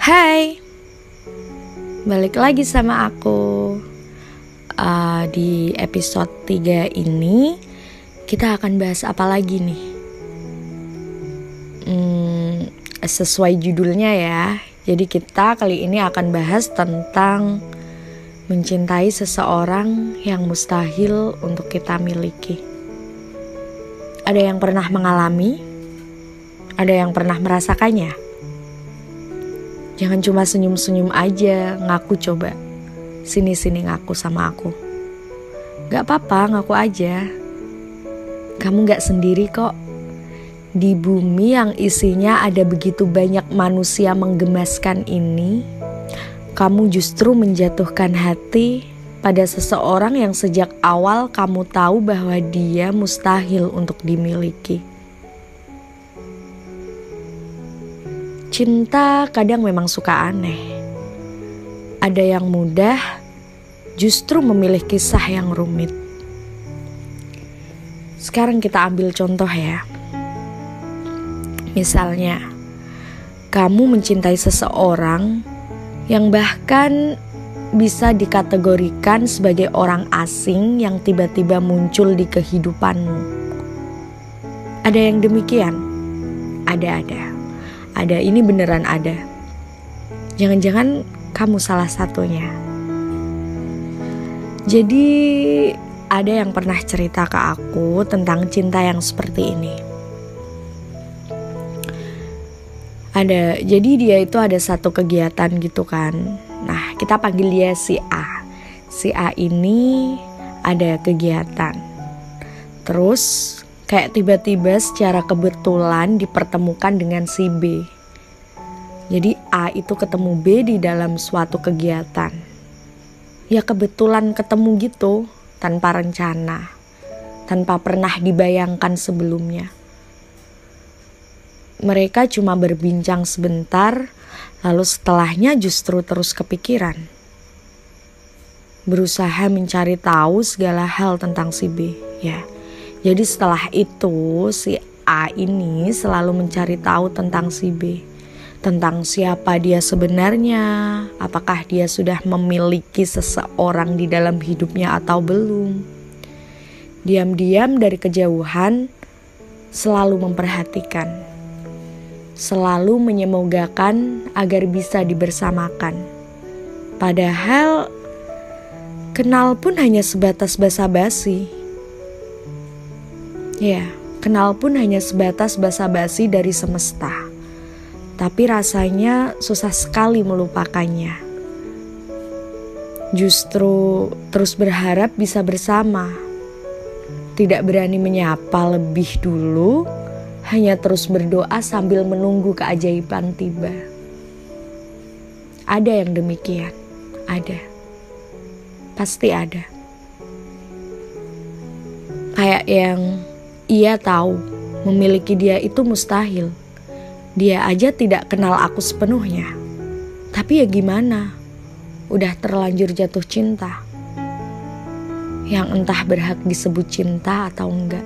Hai, balik lagi sama aku. Uh, Di episode 3 ini Kita akan bahas apa lagi nih? Hmm, Sesuai judulnya ya. Jadi kita kali ini akan bahas tentang Mencintai seseorang yang mustahil untuk kita miliki. Ada yang pernah mengalami Ada yang pernah merasakannya Jangan cuma senyum-senyum aja, ngaku coba. Sini-sini ngaku sama aku. Gak apa-apa, ngaku aja. Kamu gak sendiri kok. Di bumi yang isinya ada begitu banyak manusia menggemaskan ini, kamu justru menjatuhkan hati pada seseorang yang sejak awal kamu tahu bahwa dia mustahil untuk dimiliki. Cinta kadang memang suka aneh. Ada yang mudah, justru memilih kisah yang rumit. Sekarang kita ambil contoh ya. Misalnya, kamu mencintai seseorang yang bahkan bisa dikategorikan sebagai orang asing yang tiba-tiba muncul di kehidupanmu. Ada yang demikian? Ada-ada ada ini beneran ada. Jangan-jangan kamu salah satunya. Jadi ada yang pernah cerita ke aku tentang cinta yang seperti ini. Ada, jadi dia itu ada satu kegiatan gitu kan. Nah, kita panggil dia si A. Si A ini ada kegiatan. Terus Kayak tiba-tiba secara kebetulan dipertemukan dengan si B. Jadi A itu ketemu B di dalam suatu kegiatan. Ya kebetulan ketemu gitu, tanpa rencana, tanpa pernah dibayangkan sebelumnya. Mereka cuma berbincang sebentar, lalu setelahnya justru terus kepikiran. Berusaha mencari tahu segala hal tentang si B, ya jadi setelah itu si A ini selalu mencari tahu tentang si B. Tentang siapa dia sebenarnya, apakah dia sudah memiliki seseorang di dalam hidupnya atau belum. Diam-diam dari kejauhan selalu memperhatikan. Selalu menyemogakan agar bisa dibersamakan. Padahal kenal pun hanya sebatas basa-basi Ya, kenal pun hanya sebatas basa-basi dari semesta. Tapi rasanya susah sekali melupakannya. Justru terus berharap bisa bersama. Tidak berani menyapa lebih dulu, hanya terus berdoa sambil menunggu keajaiban tiba. Ada yang demikian, ada. Pasti ada. Kayak yang ia tahu memiliki dia itu mustahil. Dia aja tidak kenal aku sepenuhnya. Tapi ya gimana? Udah terlanjur jatuh cinta. Yang entah berhak disebut cinta atau enggak.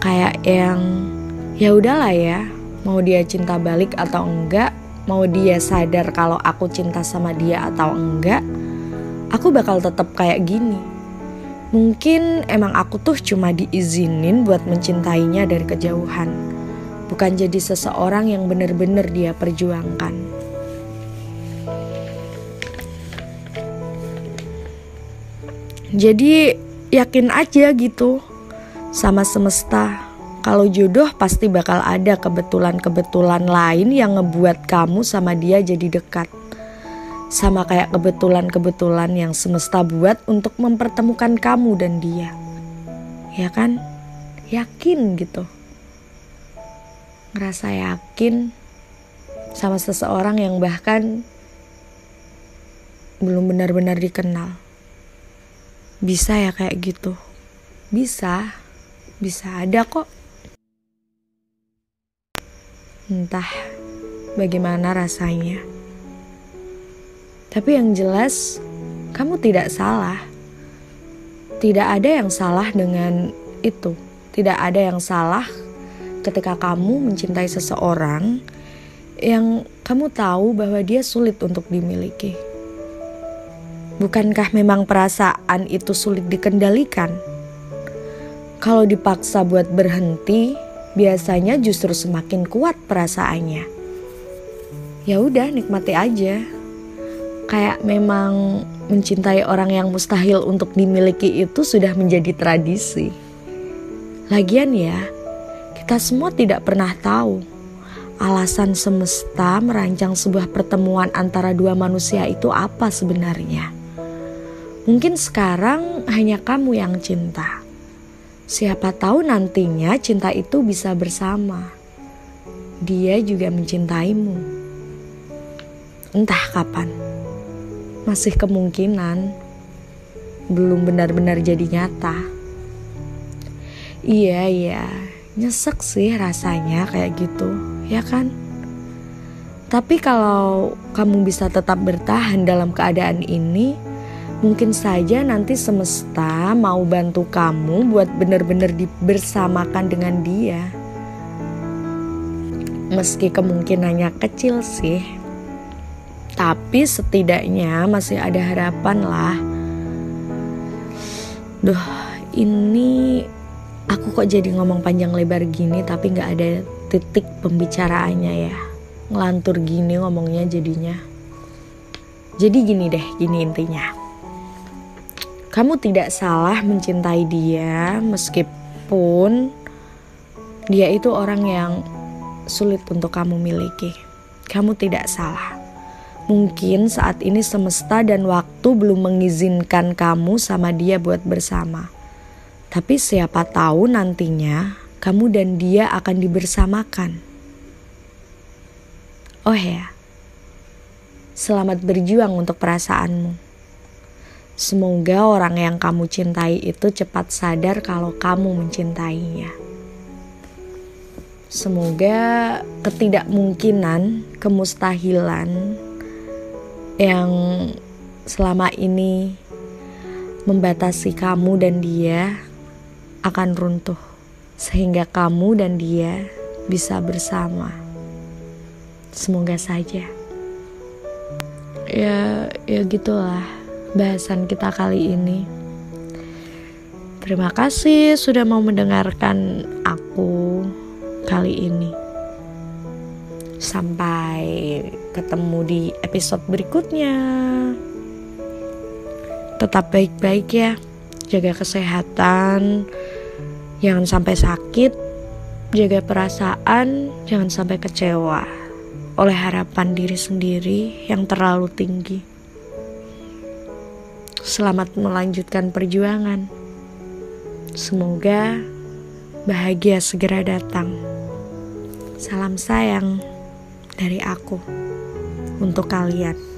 Kayak yang ya udahlah ya, mau dia cinta balik atau enggak, mau dia sadar kalau aku cinta sama dia atau enggak, aku bakal tetap kayak gini Mungkin emang aku tuh cuma diizinin buat mencintainya dari kejauhan, bukan jadi seseorang yang bener-bener dia perjuangkan. Jadi yakin aja gitu sama semesta. Kalau jodoh pasti bakal ada kebetulan-kebetulan lain yang ngebuat kamu sama dia jadi dekat sama kayak kebetulan-kebetulan yang semesta buat untuk mempertemukan kamu dan dia. Ya kan? Yakin gitu. Ngerasa yakin sama seseorang yang bahkan belum benar-benar dikenal. Bisa ya kayak gitu. Bisa. Bisa ada kok. Entah bagaimana rasanya. Tapi yang jelas, kamu tidak salah. Tidak ada yang salah dengan itu. Tidak ada yang salah ketika kamu mencintai seseorang yang kamu tahu bahwa dia sulit untuk dimiliki. Bukankah memang perasaan itu sulit dikendalikan? Kalau dipaksa buat berhenti, biasanya justru semakin kuat perasaannya. Ya udah, nikmati aja. Kayak memang mencintai orang yang mustahil untuk dimiliki itu sudah menjadi tradisi. Lagian ya, kita semua tidak pernah tahu alasan semesta merancang sebuah pertemuan antara dua manusia itu apa sebenarnya. Mungkin sekarang hanya kamu yang cinta. Siapa tahu nantinya cinta itu bisa bersama. Dia juga mencintaimu. Entah kapan. Masih kemungkinan belum benar-benar jadi nyata. Iya, iya. Nyesek sih rasanya kayak gitu, ya kan? Tapi kalau kamu bisa tetap bertahan dalam keadaan ini, Mungkin saja nanti semesta mau bantu kamu buat benar-benar dibersamakan dengan dia. Meski kemungkinannya kecil sih, tapi setidaknya masih ada harapan lah. Duh, ini aku kok jadi ngomong panjang lebar gini tapi nggak ada titik pembicaraannya ya. Ngelantur gini ngomongnya jadinya. Jadi gini deh, gini intinya kamu tidak salah mencintai dia meskipun dia itu orang yang sulit untuk kamu miliki. Kamu tidak salah. Mungkin saat ini semesta dan waktu belum mengizinkan kamu sama dia buat bersama. Tapi siapa tahu nantinya kamu dan dia akan dibersamakan. Oh ya, selamat berjuang untuk perasaanmu. Semoga orang yang kamu cintai itu cepat sadar kalau kamu mencintainya. Semoga ketidakmungkinan, kemustahilan yang selama ini membatasi kamu dan dia akan runtuh, sehingga kamu dan dia bisa bersama. Semoga saja, ya, ya gitulah bahasan kita kali ini. Terima kasih sudah mau mendengarkan aku kali ini. Sampai ketemu di episode berikutnya. Tetap baik-baik ya, jaga kesehatan, jangan sampai sakit, jaga perasaan, jangan sampai kecewa oleh harapan diri sendiri yang terlalu tinggi. Selamat melanjutkan perjuangan. Semoga bahagia segera datang. Salam sayang dari aku untuk kalian.